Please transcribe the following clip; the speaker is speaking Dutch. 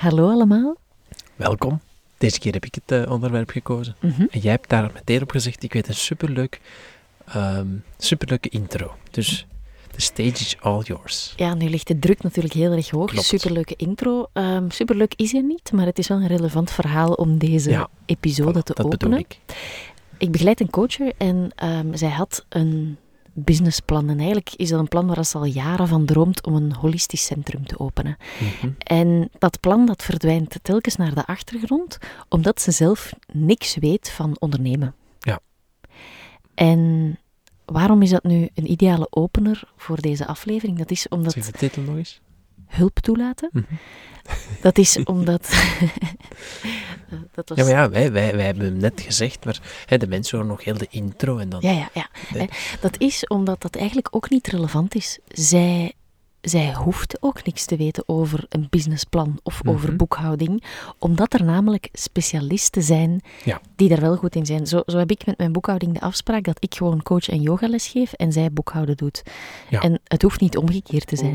Hallo allemaal. Welkom. Deze keer heb ik het eh, onderwerp gekozen. Mhm. En jij hebt daar meteen op gezegd, ik weet een superleuk, ehm, superleuke intro. Dus the stage is all yours. Ja, nu ligt de druk natuurlijk heel erg hoog. Klopt. Superleuke intro. Ehm, superleuk is hij niet, maar het is wel een relevant verhaal om deze Ja, episode Voilà, te dat openen. bedoel ik. Ik begeleid een coacher en ehm, zij had een businessplan. En eigenlijk is dat een plan waar ze al jaren van droomt om een holistisch centrum te openen. Mhm. En dat plan dat verdwijnt telkens naar de achtergrond, omdat ze zelf niks weet van ondernemen. Ja. En waarom is dat nu een ideale opener voor deze aflevering? Dat is omdat Zeg de titel nog eens. hulp toelaten. Mhm. Dat is omdat... dat was... Ja, maar ja, wij, wij, wij hebben hem net gezegd, maar hè, de mensen horen nog heel de intro en dan... Ja, ja, ja. Hè, Dat is omdat dat eigenlijk ook niet relevant is. Zij, zij hoeft ook niks te weten over een businessplan of over Mhm. boekhouding, omdat er namelijk specialisten zijn Ja. die daar wel goed in zijn. Zo, zo heb ik met mijn boekhouding de afspraak dat ik gewoon coach en yogales geef en zij boekhouden doet. Ja. En het hoeft niet omgekeerd te zijn.